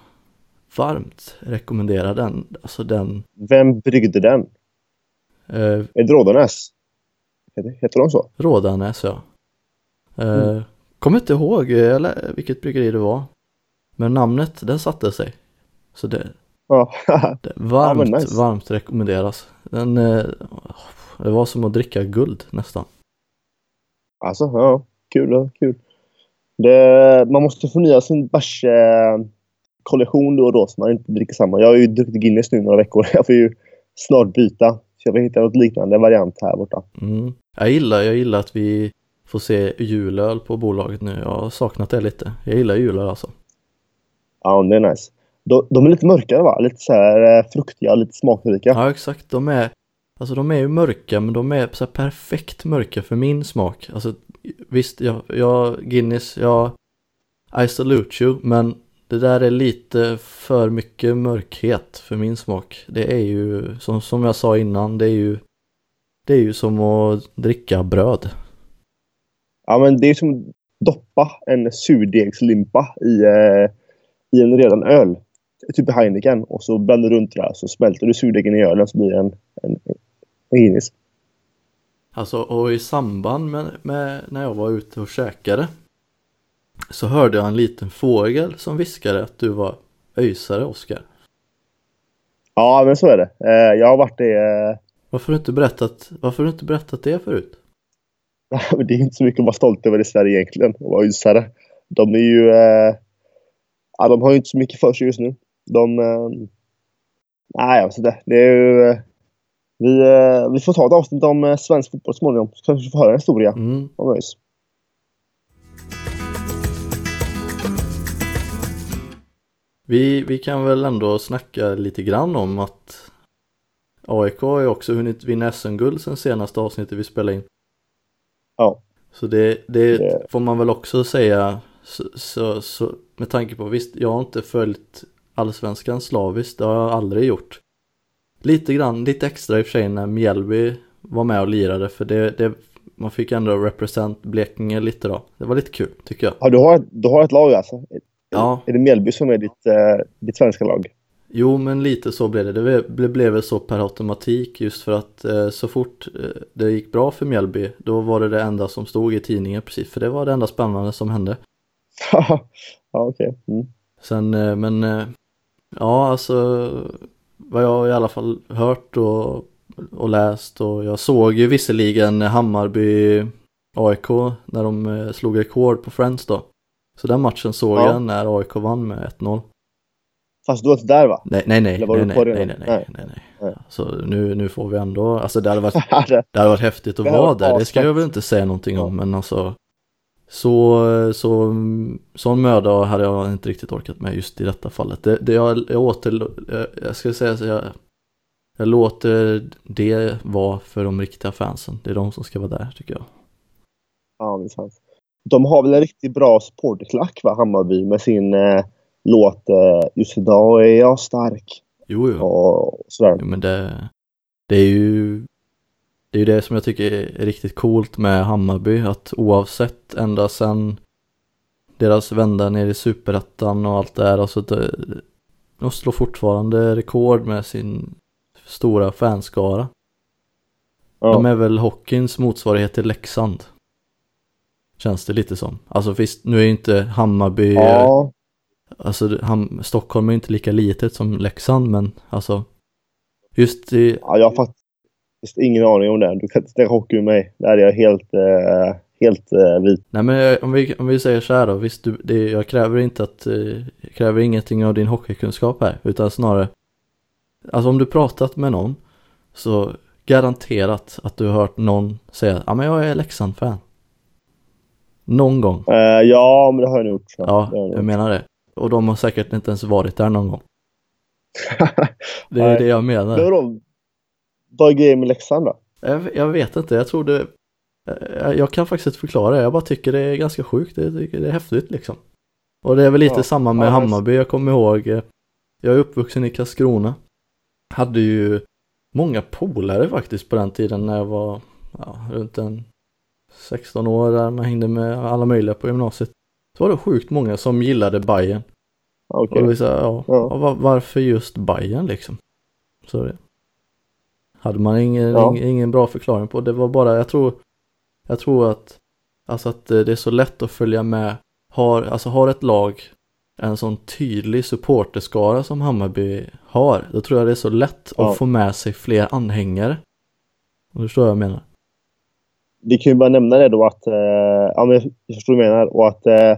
varmt rekommendera den. Alltså den, Vem bryggde den? eh, Är det Rådanäs? Heter, de så? Rådanäs ja. Eh, Mm. Kommer inte ihåg eh, eller, vilket bryggeri det var. Men namnet, den satte sig. Så det, Ja. *laughs* det varmt, men nice. varmt rekommenderas. Den, eh, det var som att dricka guld nästan. alltså, ja. Kul. ja, kul. Det, man måste förnya sin bärs eh, kollektion då och då så man inte dricker samma. Jag har ju druckit Guinness nu några veckor. *laughs* Jag får ju snart byta. Så jag vill hitta något liknande variant här borta. Mm. Jag gillar, jag gillar att vi får se julöl på bolaget nu. Jag har saknat det lite. Jag gillar julöl alltså. Ja, det är nice. De, de är lite mörkare va? Lite så här eh, fruktiga, lite smakrika. Ja exakt, de är Alltså de är ju mörka men de är så här perfekt mörka för min smak. Alltså visst, jag, jag Guinness, jag I salute you men det där är lite för mycket mörkhet för min smak. Det är ju som, som jag sa innan, det är ju Det är ju som att dricka bröd. Ja, men det är som att doppa en surdegslimpa i, eh, i en redan öl. Typ Heineken. Och så blandar du runt det där. Så smälter du surdegen i ölen så blir det en, en, en Guinness. Alltså och i samband med, med när jag var ute och käkade så hörde jag en liten fågel som viskade att du var öjsare Oskar. Ja, men så är det. Eh, jag har varit det. Eh, Varför har du inte berättat, varför har inte berättat det förut? *laughs* det är inte så mycket att vara stolt över i Sverige egentligen. Att vara ysare. De är ju... Eh, ja, de har ju inte så mycket för sig just nu. De... Nej, jag vet inte. Det är ju... Vi, vi får ta ett avsnitt om svensk fotboll småningom. Så kanske vi får höra en historia Mm. om ÖIS. Vi, vi kan väl ändå snacka lite grann om att AIK har ju också hunnit vinna SM-guld sen senaste avsnittet vi spelade in. Ja. Så det, det Det- får man väl också säga så, så, så, med tanke på, visst jag har inte följt allsvenskan slaviskt, det har jag aldrig gjort. Lite grann, lite extra i och för sig när Mjällby var med och lirade för det, det man fick ändå represent Blekinge lite då. Det var lite kul tycker jag. Ja, du, har, du har ett lag alltså? Ja, Är det Mjällby som är ditt, eh, ditt svenska lag? Jo, men lite så blev det. Det blev, blev väl så per automatik just för att eh, så fort eh, det gick bra för Mjällby då var det det enda som stod i tidningen precis för det var det enda spännande som hände. *laughs* ja, okej. Mm. Sen, eh, men eh, ja alltså vad jag i alla fall hört och och läst och jag såg ju visserligen Hammarby AIK när de slog rekord på Friends då. Så den matchen såg Ja. jag när AIK vann med 1-0. Fast du var inte där va? Nej, nej, nej, nej, nej, nej, nej, nej, Nej. nej. Så nu, nu får vi ändå, alltså det hade varit, *laughs* Det- hade varit häftigt att vara där, det ska jag väl inte säga någonting om, men alltså så, så, sån möda hade jag inte riktigt orkat med just i detta fallet. Det, det jag, jag åter, jag, jag ska säga så jag, jag låter det vara för de riktiga fansen. Det är de som ska vara där tycker jag. Ja, det är sant. De har väl en riktigt bra supporterklack va, Hammarby med sin eh, låt eh, Just idag är jag stark Jo, jo. och sådär. Jo, men det, det är ju det är ju det som jag tycker är riktigt coolt med Hammarby att oavsett ända sedan deras vända ner i superettan och allt det här alltså det, de slår fortfarande rekord med sin stora fanskara. Ja. De är väl hockeyns motsvarighet till Leksand. Känns det lite som. Alltså visst, nu är ju inte Hammarby ja, Alltså ham, Stockholm är inte lika litet som Leksand men alltså Just i, ja, jag har faktiskt ingen aning om det. Du kan inte snacka hockey med mig. Där är jag helt, eh, helt eh, vit. nej men jag- om vi, om vi säger så här då, visst du, det, jag kräver inte att, eh, jag kräver ingenting av din hockeykunskap här utan snarare Alltså om du pratat med någon så garanterat att du har hört någon säga ja men jag är Leksand-fan Någon gång, Eh, ja, men det har jag nog gjort. så. ja jag jag menar det Och de har säkert inte ens varit där någon gång. *laughs* Det är Nej. det jag menar Men vadå? Vad är grejen med Leksand då? Jag, jag vet inte, jag tror det jag, jag kan faktiskt inte förklara det, jag bara tycker det är ganska sjukt, det, det, det är häftigt liksom. Och det är väl lite Ja. samma med Ja, Hammarby, jag kommer ihåg, eh, jag är uppvuxen i Karlskrona. Hade ju många polare faktiskt på den tiden när jag var ja, runt en 16 år där man hängde med alla möjliga på gymnasiet. Så var det sjukt många som gillade Bayern Okej. Och vi sa, ja, Ja. ja. var, varför just Bayern liksom? Så det hade man ingen, Ja. ingen, ingen bra förklaring på. Det var bara, jag tror, jag tror att, alltså att eh, det är så lätt att följa med. Har, alltså har ett lag en sån tydlig supporterskara som Hammarby har, då tror jag det är så lätt Ja. att få med sig fler anhängare. Och du förstår vad jag menar? Vi kan ju bara nämna det då att, eh, ja men jag förstår vad du menar, och att eh,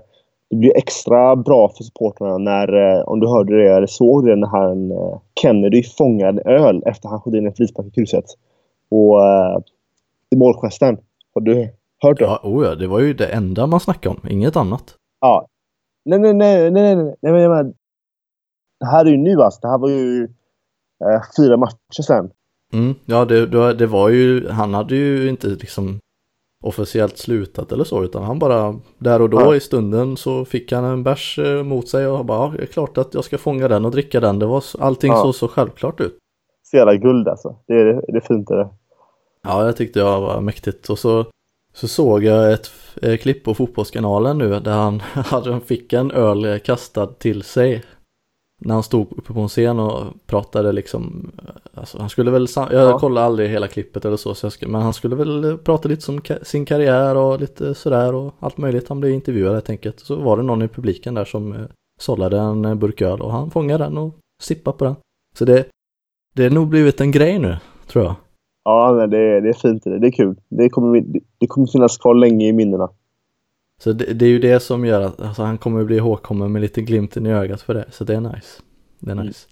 det blir extra bra för supportrarna när, eh, om du hörde det eller såg det, när han, Kennedy fångade öl efter han sköt in en frispark i krysset. Och i målgesten. Har du hört det? Ja, oh ja, det var ju det enda man snackade om, inget annat. Ja. Nej, nej, nej, nej, nej, nej, nej, menar, Det här är ju nu alltså. Det här var ju eh, fyra matcher sen. Mm, ja, det, det, det var ju, han hade ju inte liksom officiellt slutat eller så, utan han bara där och då Ja. i stunden så fick han en bärs eh, mot sig och bara, ja, det är klart att jag ska fånga den och dricka den. Det var allting Ja. så så självklart ut. Så jävla guld alltså. Det är, det är fint det. Ja, jag tyckte jag var mäktigt och så, så såg jag ett eh, klipp på Fotbollskanalen nu där han, *laughs* han fick en öl eh, kastad till sig. När han stod uppe på en scen och pratade liksom, alltså han skulle väl, jag Ja. kollade aldrig hela klippet eller så, så ska, men han skulle väl prata lite om sin karriär och lite sådär och allt möjligt. Han blev intervjuad helt enkelt. Så var det någon i publiken där som eh, sållade en eh, burk öl och han fångade den och sippade på den. Så det, det är nog blivit en grej nu, tror jag. Ja, men det, är- det är fint. Det, det är kul. Det kommer, det kommer finnas kvar länge i minnena. Så det, det är ju det som gör att alltså, han kommer bli ihågkommen med lite glimten i ögat för det. Så det är nice. Det är Mm. nice.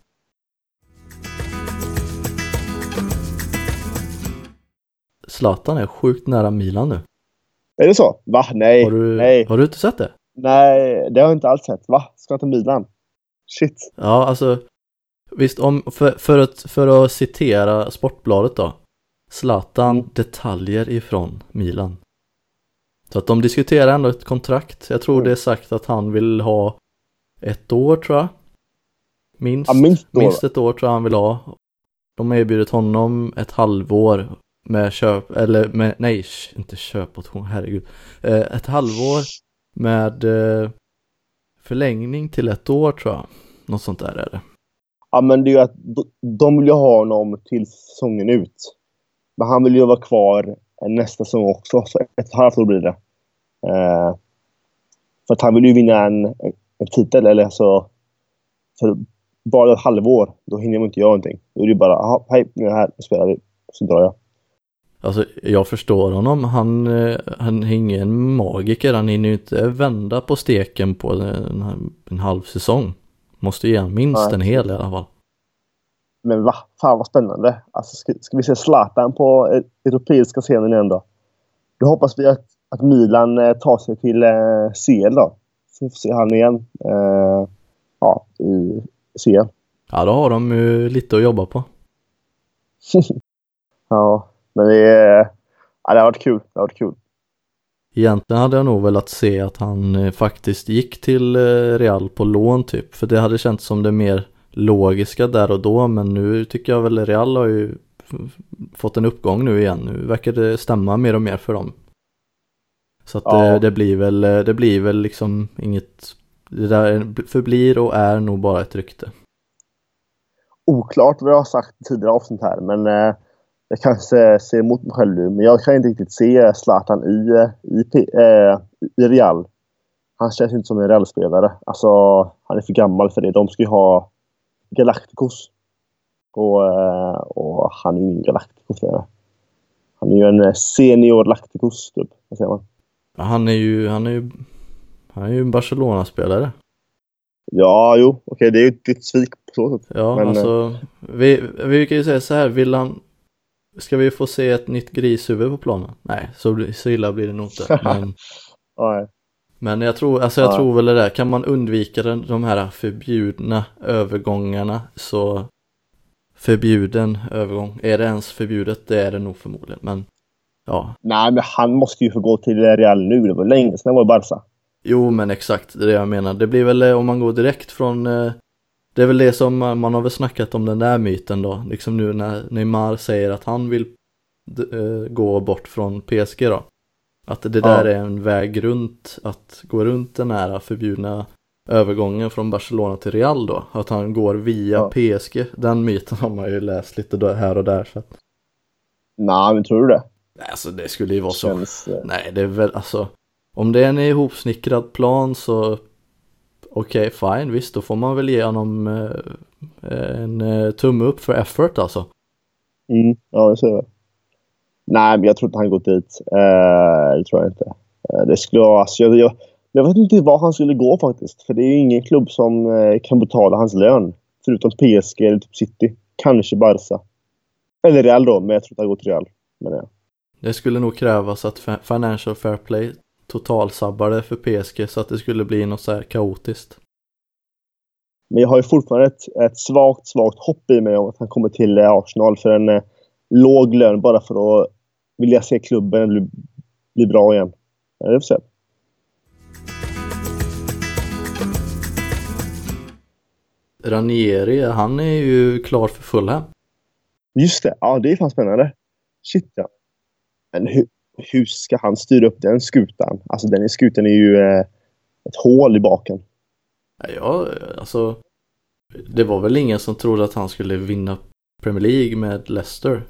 Zlatan är sjukt nära Milan nu. Är det så? Va? Nej. Har du, Nej. har du inte sett det? Nej, det har jag inte alls sett. Va? Ska till Milan? Shit. Ja, alltså visst om, för, för, att, för att citera Sportbladet då. Zlatan Mm. detaljer ifrån Milan. Så att de diskuterar ändå ett kontrakt. Jag tror Mm. det är sagt att han vill ha ett år tror jag. Minst. Ja, minst. Minst ett år tror jag han vill ha. De har erbjudit honom ett halvår med köp, eller med, nej, inte köpoption, herregud. Eh, ett halvår med eh, förlängning till ett år tror jag. Något sånt där är det. Ja, men det är ju att de- de vill ju ha honom till säsongen ut. Men han vill ju vara kvar nästa säsong också. Så ett halvt år blir det. Eh, för att han vill ju vinna en, en, titel. Eller så... För bara ett halvår, då hinner man inte göra någonting. Då är det ju bara, "Jaha, hej, nu är jag här, nu spelar vi. så drar jag. Alltså jag förstår honom, han, eh, han är ingen magiker, han hinner ju inte vända på steken på en, en halv säsong. Måste ge han minst Nej. en hel i alla fall. Men va? Fan vad spännande. Alltså, ska, ska vi se Zlatan på e- europeiska scenen igen då? Då hoppas vi att, att Milan eh, tar sig till eh, CL då. Så vi får se han igen. Eh, ja, i CL. Ja, då har de ju lite att jobba på. *laughs* Ja, men det, ja, det har varit kul. Det har varit kul. Egentligen hade jag nog velat se att han eh, faktiskt gick till eh, Real på lån typ, för det hade känts som det mer logiska där och då, men nu tycker jag väl Real har ju fått en uppgång nu igen. Nu verkar det stämma mer och mer för dem. Så att Ja. det, det blir väl, eh, det blir väl liksom inget, det där förblir och är nog bara ett rykte. Oklart vad jag har sagt tidigare avsnitt här, men eh, jag kanske ser emot mig själv nu. Men jag kan inte riktigt se Zlatan i, eh, i, eh, i Real. Han känns inte som en Real-spelare. Alltså, han är för gammal för det. De ska ju ha Galacticos. Och, eh, och han är ju ingen Galacticos-spelare. Han är ju en eh, senior Lacticos, typ. Vad säger man? Han är ju, han är ju, han är ju en Barcelona-spelare. Ja, jo. Okej, det är ju ett, svik på så sätt. Ja, Men, alltså, vi, vi kan ju säga så här, vill han, ska vi få se ett nytt grishuvud på planen? Nej, så, så illa blir det nog inte. *laughs* Men, Ja, men jag tror, alltså jag Ja. tror väl det där, kan man undvika den, de här förbjudna övergångarna så förbjuden övergång, är det ens förbjudet? Det är det nog förmodligen, men ja, Nej, men han måste ju få gå till Real nu. Det var länge sedan han var i Barca. Jo men exakt, det är det jag menar. Det blir väl eh, om man går direkt från eh, Det är väl det som man, man har väl snackat om den där myten då. Liksom nu när Neymar säger att han vill eh, gå bort från PSG då. Att det där Ja. är en väg runt att gå runt den här förbjudna övergången från Barcelona till Real då. Att han går via Ja. PSG. Den myten har man ju läst lite här och där. Så att, Nej, men tror du det? alltså det skulle ju vara så. Känns, eh, Nej, det är väl alltså om det är en ihopsnickrad plan så okej, fine, visst, då får man väl ge honom eh, en eh, tumme upp för effort alltså. Mm, ja, det ser jag. Nej, men jag tror inte han gått dit. Eh, det tror jag inte. Eh, det skulle. Alltså, jag, jag, jag vet inte var han skulle gå faktiskt. För det är ju ingen klubb som eh, kan betala hans lön. Förutom PSG eller typ City. Kanske Barca. Eller Real då, men jag tror inte han går till Real. Men, ja. Det skulle nog krävas att Financial Fair Play totalsabbar det för PSG så att det skulle bli något så här kaotiskt. men jag har ju fortfarande ett, ett svagt, svagt hopp i mig om att han kommer till eh, Arsenal för en eh, låg lön bara för att vilja se klubben bli, bli bra igen. Ja, det får se. Ranieri, han är ju klar för Fulham. Just det, ja det är fan spännande. Shit ja. Men hur, hur ska han styra upp den skutan? Alltså den skutan är ju eh, ett hål i baken. Ja, alltså det var väl ingen som trodde att han skulle vinna Premier League med Leicester.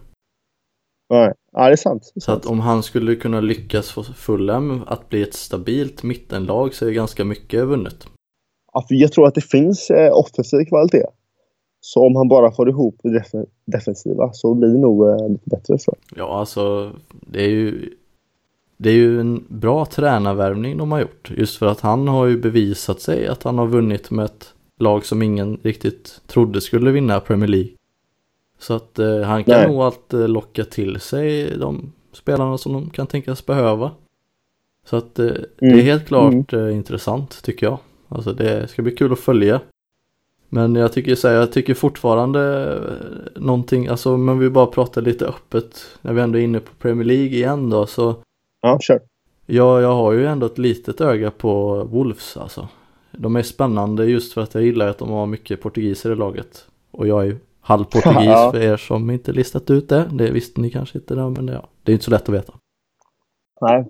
Nej, ja det är sant. Det är Så att sant. om han skulle kunna lyckas få Fulham att bli ett stabilt mittenlag så är ganska mycket vunnet. Ja, för jag tror att det finns eh, offensiv kvalitet. Så om han bara får ihop det def- defensiva så blir det nog eh, lite bättre. Så. Ja, alltså det är ju det är ju en bra tränarvärvning de har gjort. Just för att han har ju bevisat sig att han har vunnit med ett lag som ingen riktigt trodde skulle vinna Premier League. Så att eh, han kan Nej. nog alltid locka till sig de spelarna som de kan tänkas behöva. Så att eh, det är Mm. helt klart eh, intressant tycker jag. Alltså det ska bli kul att följa. Men jag tycker så här, jag tycker fortfarande eh, någonting, alltså men vi bara pratar lite öppet när vi ändå är inne på Premier League igen då så Ja, kör. Ja, jag har ju ändå ett litet öga på Wolves alltså. De är spännande just för att jag gillar att de har mycket portugiser i laget. Och jag är halvportugis Ja. för er som inte listat ut det. Det visste ni kanske inte då, men det, ja, det är inte så lätt att veta. Nej.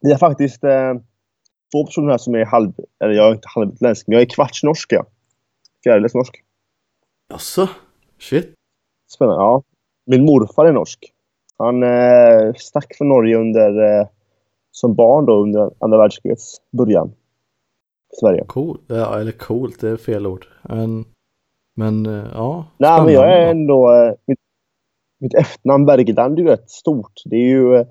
Vi har faktiskt eh, två personer här som är halv... Eller jag är inte halvutländsk, men jag är kvartsnorsk. Ja. Fjärdedels norsk. Jaså? Shit. Spännande. Ja. Min morfar är norsk. Han eh, stack från Norge under, eh, som barn då under andra världskrigets början. Sverige. Cool. Ja, eller coolt, det är fel ord. Men, men eh, ja. Nej, men jag är ändå... Eh, mitt, mitt efternamn Bergland är ju rätt stort. Det är ju eh,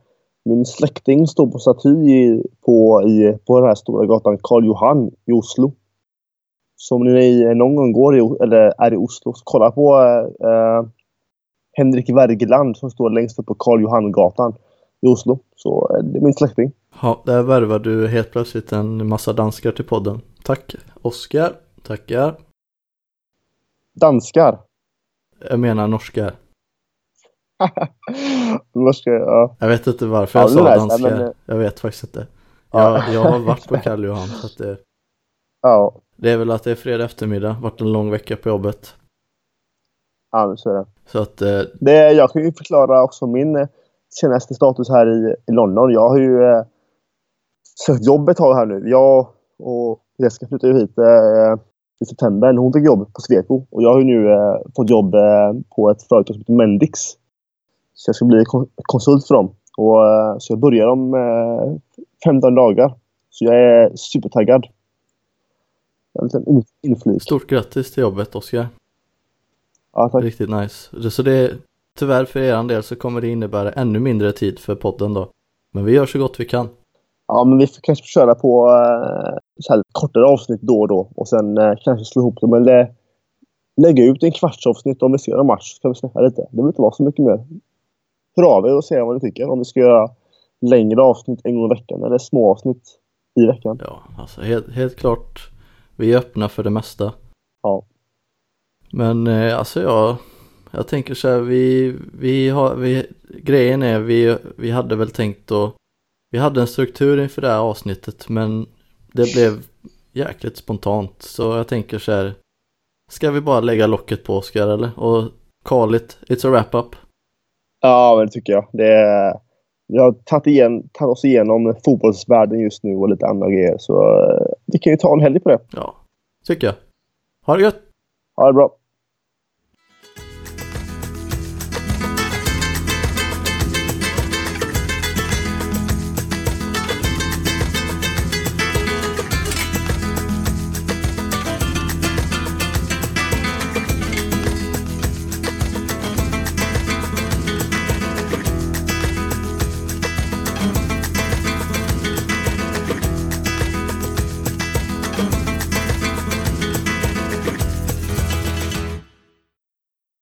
min släkting står på staty på, i, på den här stora gatan Karl Johan i Oslo. Så om ni någon gång går i, eller är i Oslo, så kolla på eh, Henrik Wergeland som står längst upp på Karl Johan-gatan i Oslo. Så det är min släkting. Ja, där värvar du helt plötsligt en massa danskar till podden. Tack Oskar. Tackar. Danskar? Jag menar norskar. *laughs* norskar, ja. Jag vet inte varför jag ja, sa danskar. Men... Jag vet faktiskt inte. Jag, jag har varit på Karl Johan så att det... Ja. Det är väl att det är fredag eftermiddag, varit en lång vecka på jobbet. Ja, så är det. Så att... Eh... Det, jag kan ju förklara också min eh, senaste status här i, i London. Jag har ju eh, sökt tag här nu. Jag och Jessica flyttade ju hit eh, i september. Hon fick jobb på Sweco och jag har ju nu eh, fått jobb eh, på ett företag som heter Mendix. Så jag ska bli konsult för dem. Och, eh, så jag börjar om 15 eh, dagar. Så jag är supertaggad. En liten inflyg. Stort grattis till jobbet Oskar. Ja, tack. Riktigt nice. Så det, tyvärr för er del så kommer det innebära ännu mindre tid för podden då. Men vi gör så gott vi kan. Ja, men vi får kanske köra på uh, så här kortare avsnitt då och då och sen uh, kanske slå ihop dem eller lägga ut en kvarts avsnitt om vi ser en match. Så kan vi släppa lite. Det behöver inte vara så mycket mer. Hör av er och säg vad ni tycker. Om vi ska göra längre avsnitt en gång i veckan eller små avsnitt i veckan. Ja, alltså helt, helt klart. Vi är öppna för det mesta. Ja. Men eh, alltså jag, jag tänker så här, vi, vi har, vi, grejen är vi, vi hade väl tänkt att, vi hade en struktur inför det här avsnittet men det blev jäkligt spontant så jag tänker så här, ska vi bara lägga locket på Oskar eller? Och call it, it's a wrap-up. Ja, det tycker jag. Det är, vi har tagit, igen, tagit oss igenom fotbollsvärlden just nu och lite andra grejer så eh, vi kan ju ta en helg på det. Ja, tycker jag. Ha det gött! Ha det bra!